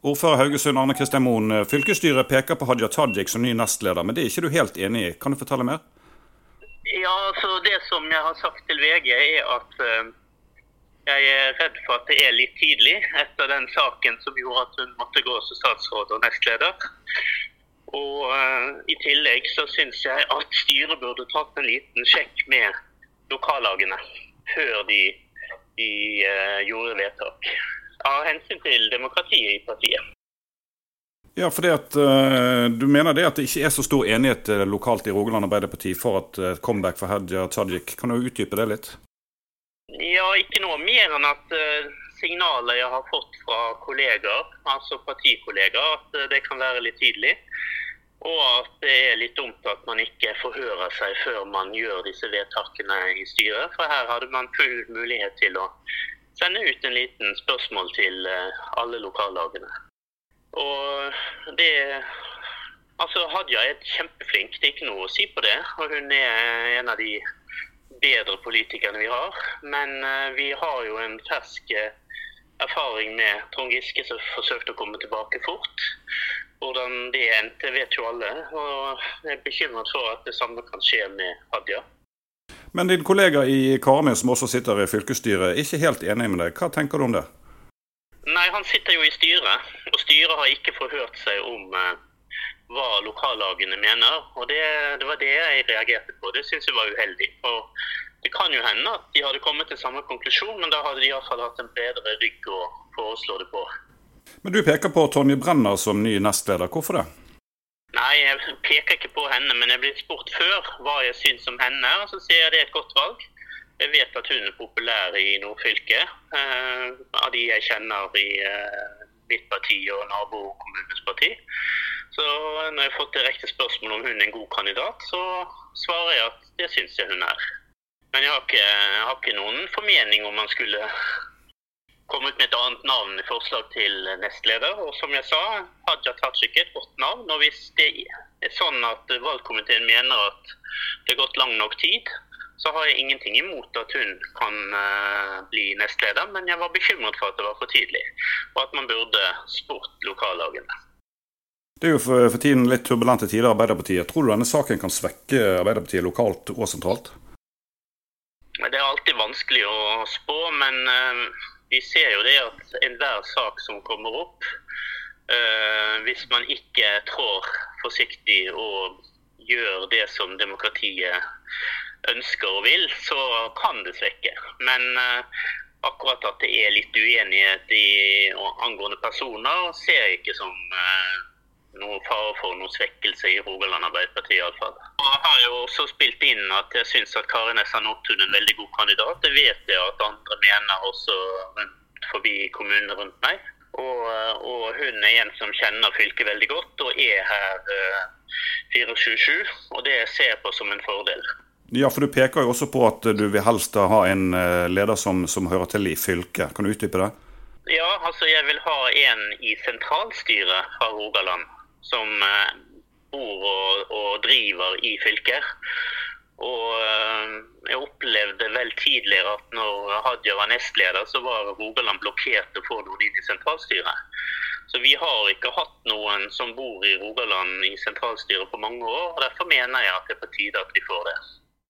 Ordfører Haugesund Arne Kristian Moen, fylkesstyret peker på Hadia Tajik som ny nestleder, men det er ikke du helt enig i. Kan du fortelle mer? Ja, altså Det som jeg har sagt til VG, er at uh, jeg er redd for at det er litt tidlig etter den saken som gjorde at hun måtte gå som statsråd og nestleder. Og uh, I tillegg så syns jeg at styret burde tatt en liten sjekk med lokallagene før de, de uh, gjorde vedtak av hensyn til demokratiet i partiet. Ja, fordi at uh, Du mener det at det ikke er så stor enighet uh, lokalt i Rogaland Arbeiderparti for et uh, comeback for Hadia Tajik. Kan du utdype det litt? Ja, ikke noe mer enn at signalet jeg har fått fra kollegaer, altså partikollegaer, at det kan være litt tydelig. Og at det er litt dumt at man ikke forhører seg før man gjør disse vedtakene i styret. For her hadde man full mulighet til å sende ut en liten spørsmål til eh, alle lokallagene. Og det Altså, Hadia er kjempeflink, det er ikke noe å si på det. Og hun er en av de bedre politikerne vi har. Men eh, vi har jo en fersk eh, erfaring med Trond Giske som forsøkte å komme tilbake fort. Hvordan det endte, vet jo alle. Og jeg er bekymret for at det samme kan skje med Hadia. Men din kollega i Karmøy, som også sitter i fylkesstyret, er ikke helt enig med deg. Hva tenker du om det? Nei, Han sitter jo i styret, og styret har ikke forhørt seg om eh, hva lokallagene mener. og det, det, var det jeg reagerte på. Det syns jeg var uheldig. Og det kan jo hende at de hadde kommet til samme konklusjon, men da hadde de iallfall hatt en bedre rygg å foreslå det på. Men Du peker på Tonje Brenner som ny nestleder. Hvorfor det? Nei, jeg peker ikke på henne, men jeg ble spurt før hva jeg syns om henne. Og så sier jeg det er et godt valg. Jeg vet at hun er populær i nordfylket. Eh, av de jeg kjenner i eh, mitt parti og nabokommunens parti. Så når jeg har fått direkte spørsmål om hun er en god kandidat, så svarer jeg at det syns jeg hun er. Men jeg har, ikke, jeg har ikke noen formening om man skulle kommet med et annet navn i forslag til nestleder. Og som jeg sa, Haja Tajik er et godt navn. Og hvis det er sånn at valgkomiteen mener at det har gått lang nok tid, så har jeg ingenting imot at hun kan uh, bli nestleder. Men jeg var bekymret for at det var for tidlig, og at man burde spurt lokallagene. Det er jo for, for tiden litt turbulente tider i Arbeiderpartiet. Tror du denne saken kan svekke Arbeiderpartiet lokalt og sentralt? Det er alltid vanskelig å spå, men uh, vi ser jo det at enhver sak som kommer opp, eh, hvis man ikke trår forsiktig og gjør det som demokratiet ønsker og vil, så kan det svekke. Men eh, akkurat at det er litt uenighet i, angående personer, ser jeg ikke som eh, noen fare for noen svekkelse i Rogaland Arbeiderparti iallfall. Jeg har jo også spilt inn at jeg syns at Kari Nessa Nordtun er en veldig god kandidat. Det vet jeg at andre mener også rundt forbi kommunene rundt meg. Og, og, hun er en som kjenner fylket veldig godt og er her uh, eh, 24-7. Og det ser jeg på som en fordel. Ja, for Du peker jo også på at du vil helst ha en eh, leder som, som hører til i fylket. Kan du utdype det? Ja, altså jeg vil ha en i sentralstyret fra Rogaland som eh, bor og, og driver i fylker. Og eh, jeg opplevde vel tidligere at når Hadia var nestleder, så var Rogaland blokkert å få noen inn i sentralstyret. Så vi har ikke hatt noen som bor i Rogaland i sentralstyret på mange år. og Derfor mener jeg at det er på tide at vi får det.